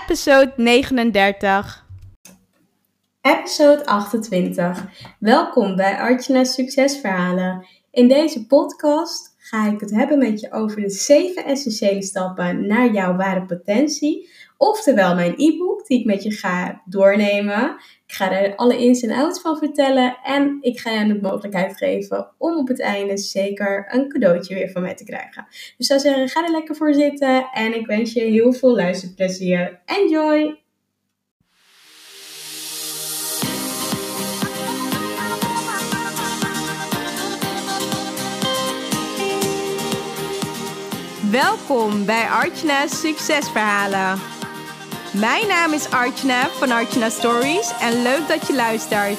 episode 39. Episode 28. Welkom bij Artjana's Succesverhalen. In deze podcast ga ik het hebben met je over de 7 essentiële stappen naar jouw ware potentie. Oftewel mijn e-book die ik met je ga doornemen. Ik ga er alle ins en outs van vertellen. En ik ga je de mogelijkheid geven om op het einde zeker een cadeautje weer van mij te krijgen. Dus ik zou zeggen, ga er lekker voor zitten. En ik wens je heel veel luisterplezier. Enjoy! Welkom bij Archna's Succesverhalen. Mijn naam is Archna van Archna Stories en leuk dat je luistert.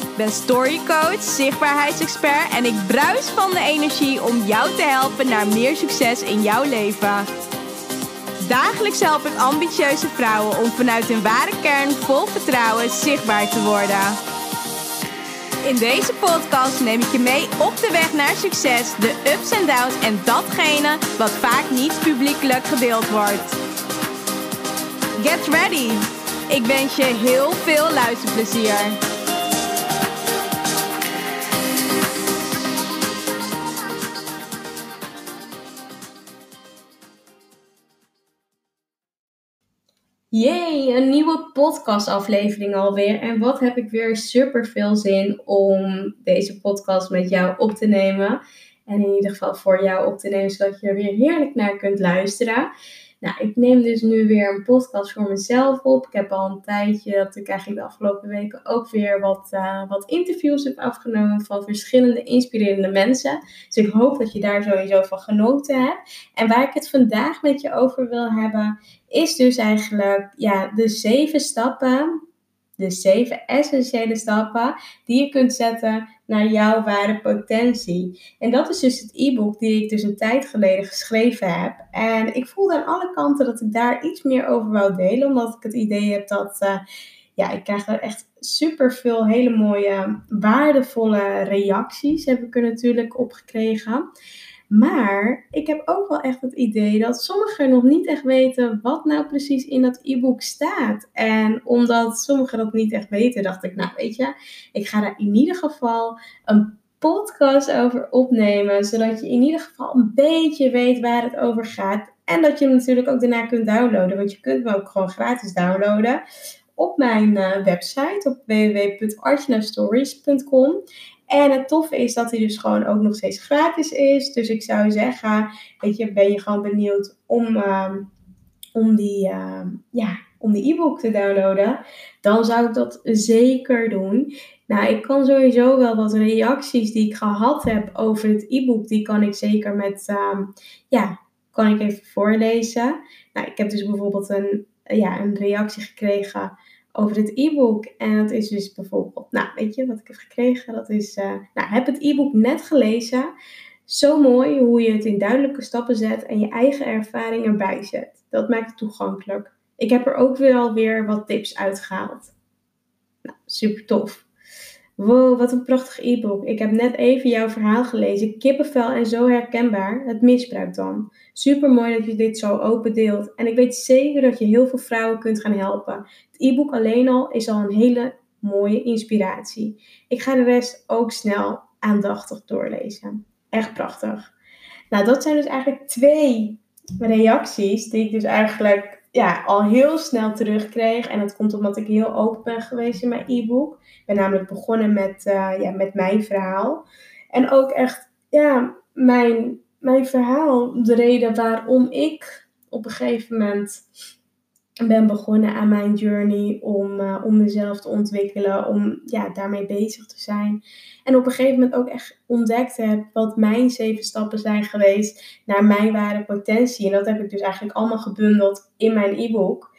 Ik ben storycoach, zichtbaarheidsexpert en ik bruis van de energie om jou te helpen naar meer succes in jouw leven. Dagelijks help ik ambitieuze vrouwen om vanuit hun ware kern vol vertrouwen zichtbaar te worden. In deze podcast neem ik je mee op de weg naar succes, de ups en downs en datgene wat vaak niet publiekelijk gedeeld wordt. Get ready! Ik wens je heel veel luisterplezier. Yay, een nieuwe podcastaflevering alweer. En wat heb ik weer super veel zin om deze podcast met jou op te nemen. En in ieder geval voor jou op te nemen, zodat je er weer heerlijk naar kunt luisteren. Nou, ik neem dus nu weer een podcast voor mezelf op. Ik heb al een tijdje dat ik eigenlijk de afgelopen weken ook weer wat, uh, wat interviews heb afgenomen van verschillende inspirerende mensen. Dus ik hoop dat je daar sowieso van genoten hebt. En waar ik het vandaag met je over wil hebben, is dus eigenlijk ja, de zeven stappen de zeven essentiële stappen die je kunt zetten naar jouw ware potentie. En dat is dus het e-book die ik dus een tijd geleden geschreven heb. En ik voelde aan alle kanten dat ik daar iets meer over wou delen, omdat ik het idee heb dat. Uh, ja, ik krijg er echt super veel hele mooie, waardevolle reacties. Heb ik er natuurlijk op gekregen. Maar ik heb ook wel echt het idee dat sommigen nog niet echt weten wat nou precies in dat e-book staat. En omdat sommigen dat niet echt weten, dacht ik, nou weet je, ik ga daar in ieder geval een podcast over opnemen. Zodat je in ieder geval een beetje weet waar het over gaat. En dat je hem natuurlijk ook daarna kunt downloaden. Want je kunt hem ook gewoon gratis downloaden op mijn uh, website op www.artinastories.com. En het toffe is dat hij dus gewoon ook nog steeds gratis is. Dus ik zou zeggen, weet je, ben je gewoon benieuwd om, uh, om die uh, ja, om die e-book te downloaden, dan zou ik dat zeker doen. Nou, ik kan sowieso wel wat reacties die ik gehad heb over het e-book, die kan ik zeker met, uh, ja, kan ik even voorlezen. Nou, ik heb dus bijvoorbeeld een, ja, een reactie gekregen over het e-book. En dat is dus bijvoorbeeld, nou weet je wat ik heb gekregen? Dat is, uh, nou heb het e-book net gelezen. Zo mooi hoe je het in duidelijke stappen zet en je eigen ervaring erbij zet. Dat maakt het toegankelijk. Ik heb er ook weer weer wat tips uitgehaald. Nou, super tof. Wow, wat een prachtig e-book. Ik heb net even jouw verhaal gelezen. Kippenvel en zo herkenbaar. Het misbruik dan. Super mooi dat je dit zo open deelt. En ik weet zeker dat je heel veel vrouwen kunt gaan helpen. Het e-book alleen al is al een hele mooie inspiratie. Ik ga de rest ook snel aandachtig doorlezen. Echt prachtig. Nou, dat zijn dus eigenlijk twee reacties die ik dus eigenlijk ja, al heel snel terugkreeg. En dat komt omdat ik heel open ben geweest in mijn e-book. Ik ben namelijk begonnen met, uh, ja, met mijn verhaal. En ook echt ja, mijn, mijn verhaal, de reden waarom ik op een gegeven moment ben begonnen aan mijn journey om, uh, om mezelf te ontwikkelen, om ja, daarmee bezig te zijn. En op een gegeven moment ook echt ontdekt heb wat mijn zeven stappen zijn geweest naar mijn ware potentie. En dat heb ik dus eigenlijk allemaal gebundeld in mijn e-book.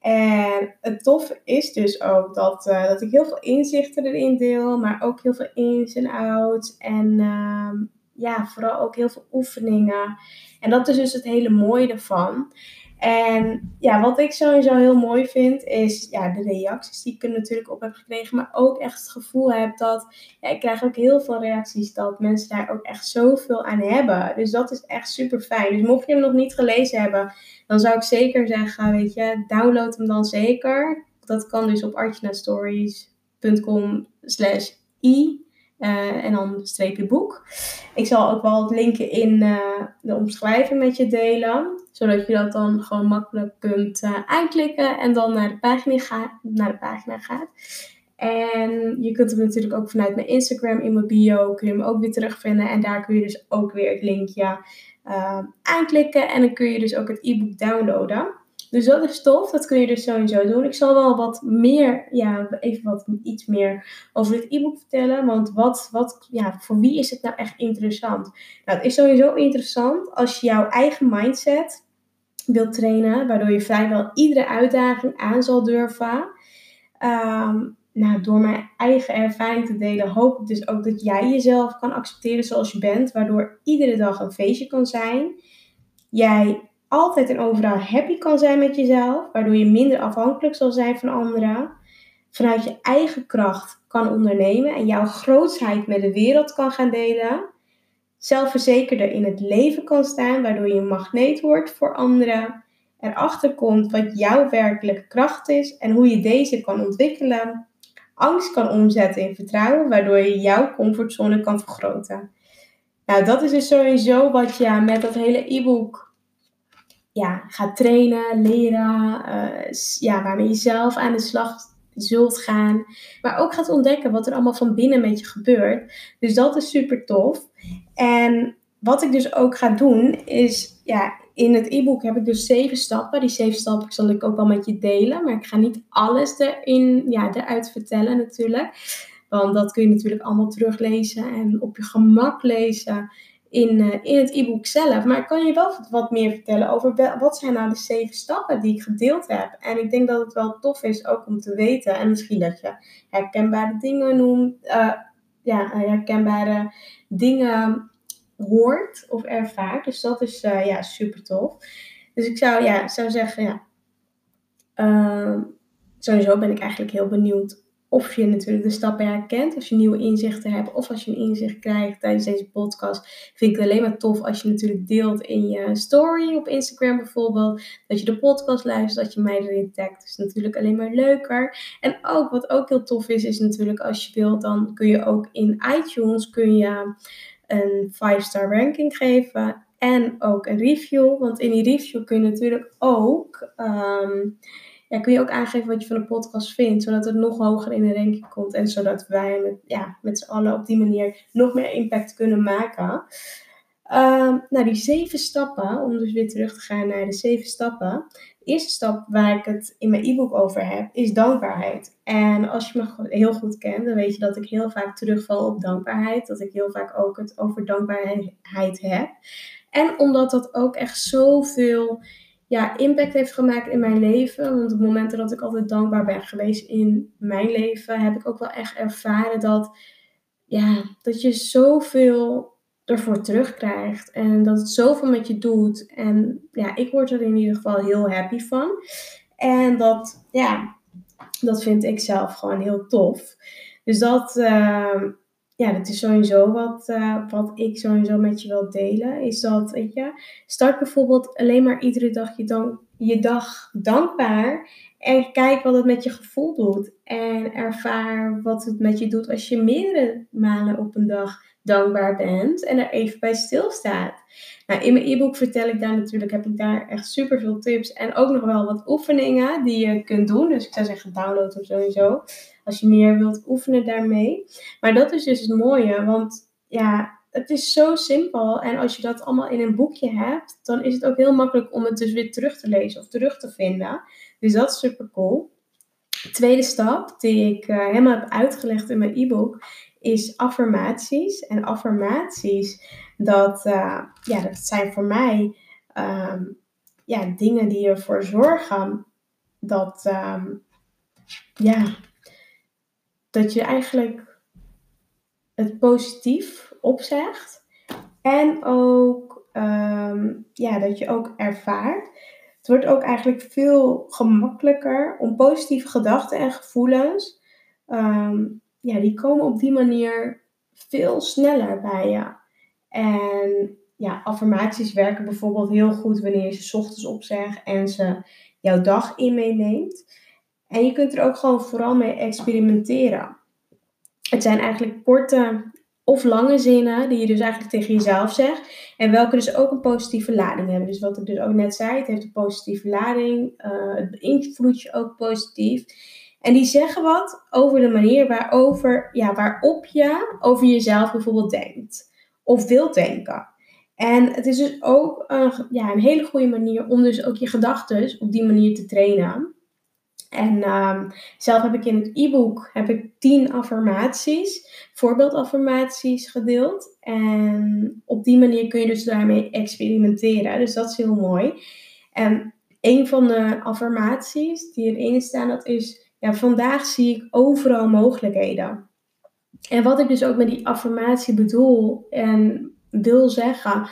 En het tof is dus ook dat, uh, dat ik heel veel inzichten erin deel, maar ook heel veel ins en outs. En uh, ja, vooral ook heel veel oefeningen. En dat is dus het hele mooie ervan. En ja, wat ik sowieso heel mooi vind, is ja, de reacties die ik er natuurlijk op heb gekregen. Maar ook echt het gevoel heb dat, ja, ik krijg ook heel veel reacties dat mensen daar ook echt zoveel aan hebben. Dus dat is echt super fijn. Dus mocht je hem nog niet gelezen hebben, dan zou ik zeker zeggen, weet je, download hem dan zeker. Dat kan dus op archnastories.com slash i. Uh, en dan streepje boek. Ik zal ook wel het linken in uh, de omschrijving met je delen. Zodat je dat dan gewoon makkelijk kunt uh, aanklikken en dan naar de, pagina ga, naar de pagina gaat. En je kunt hem natuurlijk ook vanuit mijn Instagram in mijn bio, kun je hem ook weer terugvinden. En daar kun je dus ook weer het linkje aanklikken. En dan kun je dus ook het e-book downloaden. Dus dat is tof, dat kun je dus sowieso doen. Ik zal wel wat meer, ja, even wat iets meer over dit e-book vertellen. Want wat, wat, ja, voor wie is het nou echt interessant? Nou, het is sowieso interessant als je jouw eigen mindset wilt trainen, waardoor je vrijwel iedere uitdaging aan zal durven. Ehm, nou, door mijn eigen ervaring te delen, hoop ik dus ook dat jij jezelf kan accepteren zoals je bent, waardoor iedere dag een feestje kan zijn. Jij altijd en overal happy kan zijn met jezelf, waardoor je minder afhankelijk zal zijn van anderen. Vanuit je eigen kracht kan ondernemen en jouw grootsheid met de wereld kan gaan delen. Zelfverzekerder in het leven kan staan, waardoor je een magneet wordt voor anderen. Erachter komt wat jouw werkelijke kracht is en hoe je deze kan ontwikkelen. Angst kan omzetten in vertrouwen, waardoor je jouw comfortzone kan vergroten. Nou, dat is dus sowieso wat je met dat hele e-book ja, gaat trainen, leren, uh, ja, waarmee je zelf aan de slag zult gaan. Maar ook gaat ontdekken wat er allemaal van binnen met je gebeurt. Dus dat is super tof. En wat ik dus ook ga doen is, ja, in het e-book heb ik dus zeven stappen. Die zeven stappen zal ik ook wel met je delen. Maar ik ga niet alles erin, ja, eruit vertellen natuurlijk. Want dat kun je natuurlijk allemaal teruglezen en op je gemak lezen in, uh, in het e-book zelf. Maar ik kan je wel wat meer vertellen over wat zijn nou de zeven stappen die ik gedeeld heb. En ik denk dat het wel tof is ook om te weten. En misschien dat je herkenbare dingen noemt. Uh, ja, herkenbare dingen hoort of ervaart. Dus dat is uh, ja, super tof. Dus ik zou, ja, zou zeggen, ja. Ehm, sowieso ben ik eigenlijk heel benieuwd of je natuurlijk de stappen herkent als je nieuwe inzichten hebt of als je een inzicht krijgt tijdens deze podcast. Vind ik het alleen maar tof als je natuurlijk deelt in je story op Instagram bijvoorbeeld. Dat je de podcast luistert, dat je mij erin tagt. Dat is natuurlijk alleen maar leuker. En ook wat ook heel tof is, is natuurlijk als je wilt, dan kun je ook in iTunes kun je een 5-star ranking geven. En ook een review. Want in die review kun je natuurlijk ook. Ehm, kun je ook aangeven wat je van de podcast vindt, zodat het nog hoger in de ranking komt en zodat wij met, ja, met z'n allen op die manier nog meer impact kunnen maken. Uh, nou, die zeven stappen, om dus weer terug te gaan naar de zeven stappen. De eerste stap waar ik het in mijn e-book over heb, is dankbaarheid. En als je me heel goed kent, dan weet je dat ik heel vaak terugval op dankbaarheid. Dat ik heel vaak ook het over dankbaarheid heb. En omdat dat ook echt zoveel ja, impact heeft gemaakt in mijn leven. Want op momenten dat ik altijd dankbaar ben geweest in mijn leven, heb ik ook wel echt ervaren dat, ja, dat je zoveel ervoor terugkrijgt. En dat het zoveel met je doet. En ja, ik word er in ieder geval heel happy van. En dat, ja, dat vind ik zelf gewoon heel tof. Dus dat, uh, ja, dat is sowieso wat, uh, wat ik sowieso met je wil delen. Is dat, weet je, start bijvoorbeeld alleen maar iedere dag je, dan, je dag dankbaar. En kijk wat het met je gevoel doet. En ervaar wat het met je doet als je meerdere malen op een dag dankbaar bent en er even bij stilstaat. Nou, in mijn e-book vertel ik daar natuurlijk, heb ik daar echt super veel tips en ook nog wel wat oefeningen die je kunt doen. Dus ik zou zeggen, download hem sowieso. Als je meer wilt oefenen daarmee. Maar dat is dus het mooie, want ja, het is zo simpel. En als je dat allemaal in een boekje hebt, dan is het ook heel makkelijk om het dus weer terug te lezen of terug te vinden. Dus dat is super cool. tweede stap die ik uh, helemaal heb uitgelegd in mijn e-book is affirmaties. En affirmaties, dat, uh, ja, dat zijn voor mij um, ja, dingen die ervoor zorgen dat, um, ja, dat je eigenlijk het positief opzegt. En ook um, ja, dat je ook ervaart Het wordt ook eigenlijk veel gemakkelijker om positieve gedachten en gevoelens, ehm, ja, die komen op die manier veel sneller bij je. En ja, affirmaties werken bijvoorbeeld heel goed wanneer je ze ochtends opzegt en ze jouw dag in meeneemt. En je kunt er ook gewoon vooral mee experimenteren. Het zijn eigenlijk korte of lange zinnen die je dus eigenlijk tegen jezelf zegt. En welke dus ook een positieve lading hebben. Dus wat ik dus ook net zei, het heeft een positieve lading. Uh, het beïnvloedt je ook positief. En die zeggen wat over de manier waarover, ja, waarop je over jezelf bijvoorbeeld denkt. Of wilt denken. En het is dus ook een, ja, een hele goede manier om dus ook je gedachten op die manier te trainen. En um, zelf heb ik in het e-book heb ik tien affirmaties, voorbeeldaffirmaties gedeeld. En op die manier kun je dus daarmee experimenteren. Dus dat is heel mooi. En een van de affirmaties die erin staan, dat is, ja, vandaag zie ik overal mogelijkheden. En wat ik dus ook met die affirmatie bedoel en wil zeggen,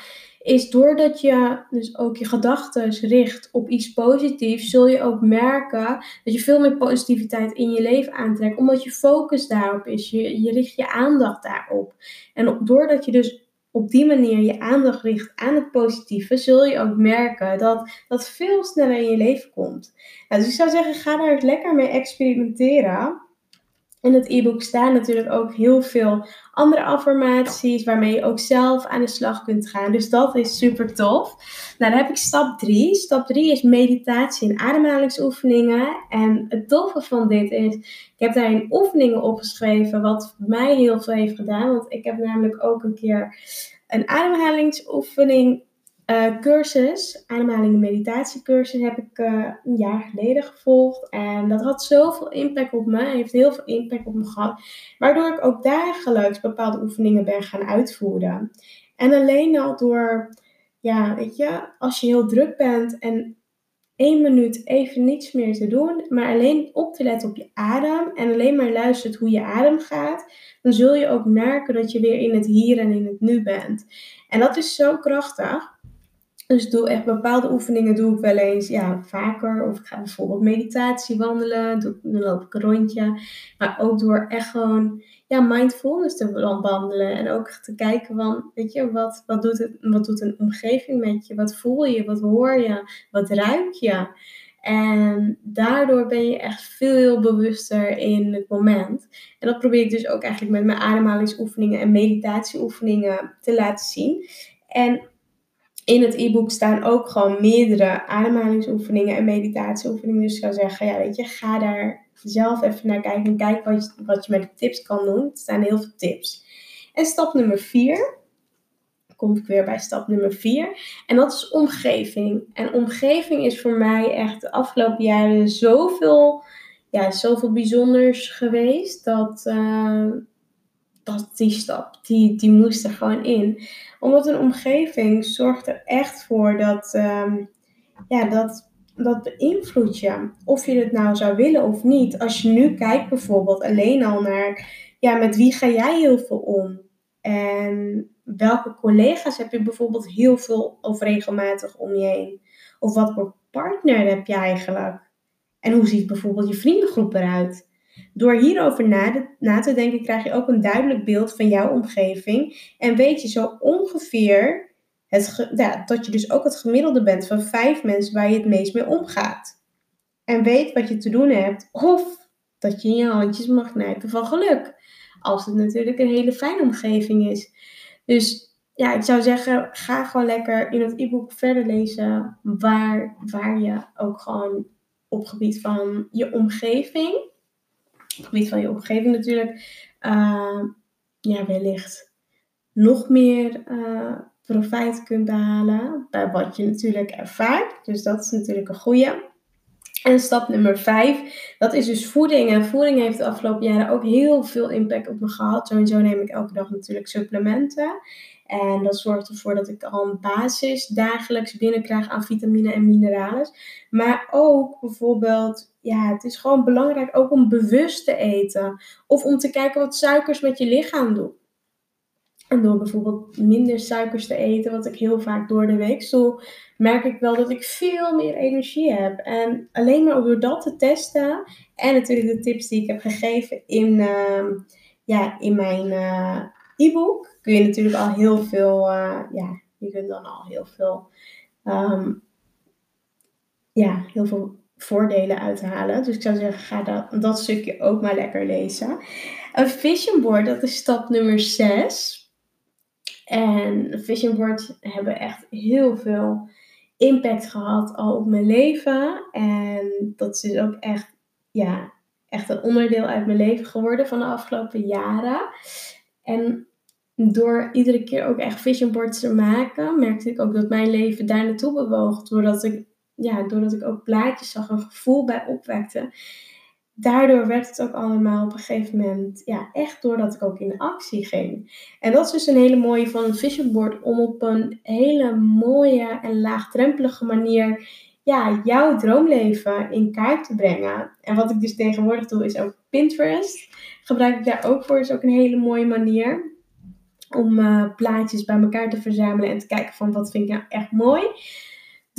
is doordat je dus ook je gedachten richt op iets positiefs, zul je ook merken dat je veel meer positiviteit in je leven aantrekt, omdat je focus daarop is. Je, je richt je aandacht daarop. En doordat je dus op die manier je aandacht richt aan het positieve, zul je ook merken dat dat veel sneller in je leven komt. Dus ik zou zeggen, ga daar lekker mee experimenteren. In het e-book staan natuurlijk ook heel veel andere affirmaties waarmee je ook zelf aan de slag kunt gaan. Dus dat is super tof. Nou, dan heb ik stap 3. Stap 3 is meditatie en ademhalingsoefeningen. En het toffe van dit is, ik heb daarin oefeningen opgeschreven wat mij heel veel heeft gedaan. Want ik heb namelijk ook een keer een ademhalingsoefening uh, cursus, ademhaling meditatiecursus, heb ik uh, een jaar geleden gevolgd. En dat had zoveel impact op me, heeft heel veel impact op me gehad. Waardoor ik ook dagelijks bepaalde oefeningen ben gaan uitvoeren. En alleen al door, ja, weet je, als je heel druk bent en één minuut even niets meer te doen, maar alleen op te letten op je adem en alleen maar luistert hoe je adem gaat, dan zul je ook merken dat je weer in het hier en in het nu bent. En dat is zo krachtig. Dus doe echt bepaalde oefeningen doe ik wel eens ja, vaker. Of ik ga bijvoorbeeld meditatie wandelen. dan loop ik een rondje. Maar ook door echt gewoon ja, mindfulness te wandelen. En ook te kijken van, weet je, wat, wat, doet het, wat doet een omgeving met je? Wat voel je? Wat hoor je? Wat ruik je? En daardoor ben je echt veel bewuster in het moment. En dat probeer ik dus ook eigenlijk met mijn ademhalingsoefeningen en meditatieoefeningen te laten zien. En in het e-book staan ook gewoon meerdere ademhalingsoefeningen en meditatieoefeningen. Dus ik zou zeggen, ja, weet je, ga daar zelf even naar kijken en kijk wat je, wat je met de tips kan doen. Er staan heel veel tips. En stap nummer vier, kom ik weer bij stap nummer vier. En dat is omgeving. En omgeving is voor mij echt de afgelopen jaren zoveel, ja, zoveel bijzonders geweest. Dat, uh, dat die stap, die, die moest er gewoon in omdat een omgeving zorgt er echt voor dat, um, ja, dat, dat beïnvloedt je. Of je het nou zou willen of niet. Als je nu kijkt bijvoorbeeld alleen al naar, ja, met wie ga jij heel veel om? En welke collega's heb je bijvoorbeeld heel veel of regelmatig om je heen? Of wat voor partner heb je eigenlijk? En hoe ziet bijvoorbeeld je vriendengroep eruit? Door hierover na, te denken krijg je ook een duidelijk beeld van jouw omgeving en weet je zo ongeveer het, ja, dat je dus ook het gemiddelde bent van vijf mensen waar je het meest mee omgaat. En weet wat je te doen hebt of dat je in je handjes mag knijpen van geluk. Als het natuurlijk een hele fijne omgeving is. Dus ja, ik zou zeggen, ga gewoon lekker in het e-book verder lezen waar, waar je ook gewoon op gebied van je omgeving het gebied van je omgeving natuurlijk, uh, ja, wellicht nog meer uh, profijt kunt behalen bij wat je natuurlijk ervaart. Dus dat is natuurlijk een goede. En stap nummer vijf, dat is dus voeding. En voeding heeft de afgelopen jaren ook heel veel impact op me gehad. Sowieso neem ik elke dag natuurlijk supplementen. En dat zorgt ervoor dat ik al een basis dagelijks binnenkrijg aan vitamine en mineralen. Maar ook bijvoorbeeld, ja, het is gewoon belangrijk ook om bewust te eten. Of om te kijken wat suikers met je lichaam doen. En door bijvoorbeeld minder suikers te eten, wat ik heel vaak door de week doe, merk ik wel dat ik veel meer energie heb. En alleen maar door dat te testen en natuurlijk de tips die ik heb gegeven in, ehm, ja, in mijn uh, e-book, kun je natuurlijk al heel veel, uh, ja, je kunt dan al heel veel, um, ja, heel veel voordelen uithalen. Dus ik zou zeggen, ga dat, dat stukje ook maar lekker lezen. Een vision board, dat is stap nummer 6. En vision boards hebben echt heel veel impact gehad al op mijn leven. En dat is ook echt, ja, echt een onderdeel uit mijn leven geworden van de afgelopen jaren. En door iedere keer ook echt vision boards te maken, merkte ik ook dat mijn leven daar naartoe bewoog. Doordat ik, ja, doordat ik ook plaatjes zag, een gevoel bij opwekte daardoor werd het ook allemaal op een gegeven moment, ja, echt doordat ik ook in actie ging. En dat is dus een hele mooie van een vision board, om op een hele mooie en laagdrempelige manier, ja, jouw droomleven in kaart te brengen. En wat ik dus tegenwoordig doe, is ook Pinterest. Gebruik ik daar ook voor, is ook een hele mooie manier. Om uh, plaatjes bij elkaar te verzamelen en te kijken van wat vind ik nou echt mooi.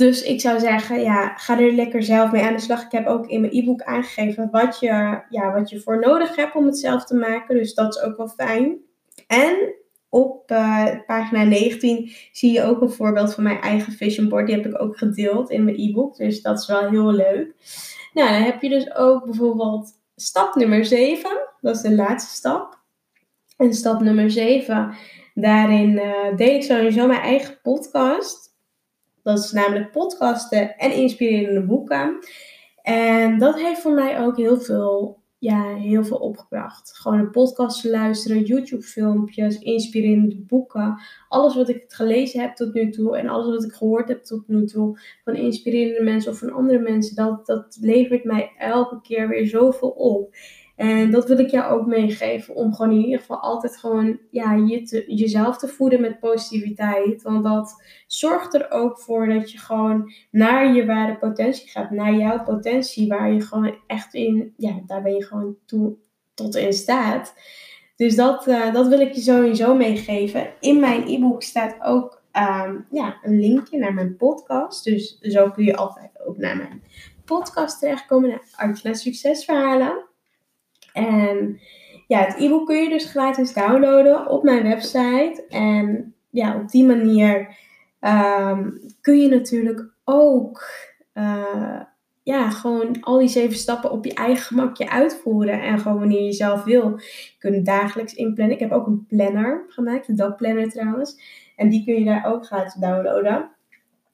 Dus ik zou zeggen, ja, ga er lekker zelf mee aan de slag. Ik heb ook in mijn e-book aangegeven wat je, ja, wat je voor nodig hebt om het zelf te maken. Dus dat is ook wel fijn. En op uh, pagina 19 zie je ook een voorbeeld van mijn eigen vision board. Die heb ik ook gedeeld in mijn e-book. Dus dat is wel heel leuk. Nou, dan heb je dus ook bijvoorbeeld stap nummer 7. Dat is de laatste stap. En stap nummer 7, daarin uh, deel ik sowieso mijn eigen podcast. Dat is namelijk podcasten en inspirerende boeken. En dat heeft voor mij ook heel veel, ja, heel veel opgebracht. Gewoon een podcast luisteren, YouTube-filmpjes, inspirerende boeken. Alles wat ik gelezen heb tot nu toe en alles wat ik gehoord heb tot nu toe van inspirerende mensen of van andere mensen, dat, dat levert mij elke keer weer zoveel op. En dat wil ik jou ook meegeven. Om gewoon in ieder geval altijd gewoon ja, je jezelf te voeden met positiviteit. Want dat zorgt er ook voor dat je gewoon naar je ware potentie gaat. Naar jouw potentie waar je gewoon echt in, ja, daar ben je gewoon toe, tot in staat. Dus dat, uh, dat wil ik je sowieso meegeven. In mijn e-book staat ook um, ja, een linkje naar mijn podcast. Dus zo kun je altijd ook naar mijn podcast terechtkomen. Naar Artje Succesverhalen. En ja, het e-book kun je dus gratis downloaden op mijn website. En ja, op die manier ehm, kun je natuurlijk ook uh, ja, gewoon al die zeven stappen op je eigen gemakje uitvoeren. En gewoon wanneer je zelf wil. Je dagelijks inplannen. Ik heb ook een planner gemaakt, een dagplanner trouwens. En die kun je daar ook gratis downloaden.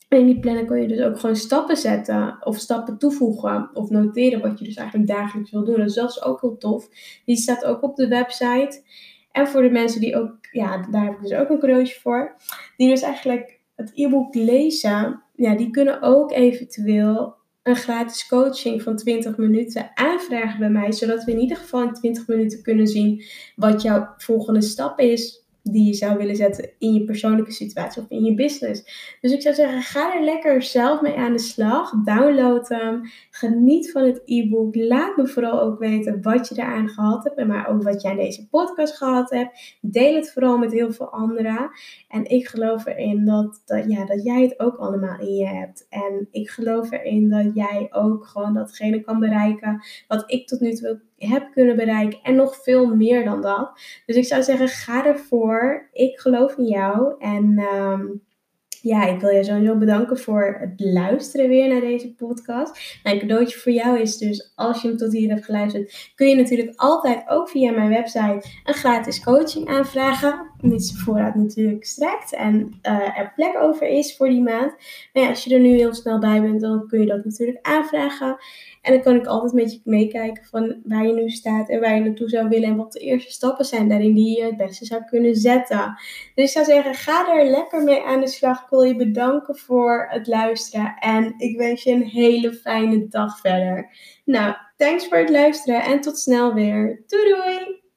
In die planner kun je dus ook gewoon stappen zetten of stappen toevoegen of noteren wat je dus eigenlijk dagelijks wil doen. Dus dat is ook heel tof. Die staat ook op de website. En voor de mensen die ook, ja, daar heb ik dus ook een cadeautje voor. Die dus eigenlijk het e-book lezen, ja, die kunnen ook eventueel een gratis coaching van 20 minuten aanvragen bij mij. Zodat we in ieder geval in 20 minuten kunnen zien wat jouw volgende stap is die je zou willen zetten in je persoonlijke situatie of in je business. Dus ik zou zeggen, ga er lekker zelf mee aan de slag. Download hem. Geniet van het e-book. Laat me vooral ook weten wat je eraan gehad hebt. En maar ook wat jij aan deze podcast gehad hebt. Deel het vooral met heel veel anderen. En ik geloof erin dat, dat, ja, dat jij het ook allemaal in je hebt. En ik geloof erin dat jij ook gewoon datgene kan bereiken wat ik tot nu toe heb kunnen bereiken. En nog veel meer dan dat. Dus ik zou zeggen, ga ervoor. Ik geloof in jou. En ehm, ja, ik wil je sowieso bedanken voor het luisteren weer naar deze podcast. Mijn cadeautje voor jou is dus, als je hem tot hier hebt geluisterd, kun je natuurlijk altijd ook via mijn website een gratis coaching aanvragen. Mits de voorraad natuurlijk strekt en uh, er plek over is voor die maand. Maar ja, als je er nu heel snel bij bent, dan kun je dat natuurlijk aanvragen. En dan kan ik altijd met je meekijken van waar je nu staat en waar je naartoe zou willen. En wat de eerste stappen zijn daarin die je het beste zou kunnen zetten. Dus ik zou zeggen, ga er lekker mee aan de slag. Ik wil je bedanken voor het luisteren. En ik wens je een hele fijne dag verder. Nou, thanks voor het luisteren en tot snel weer. Doei doei!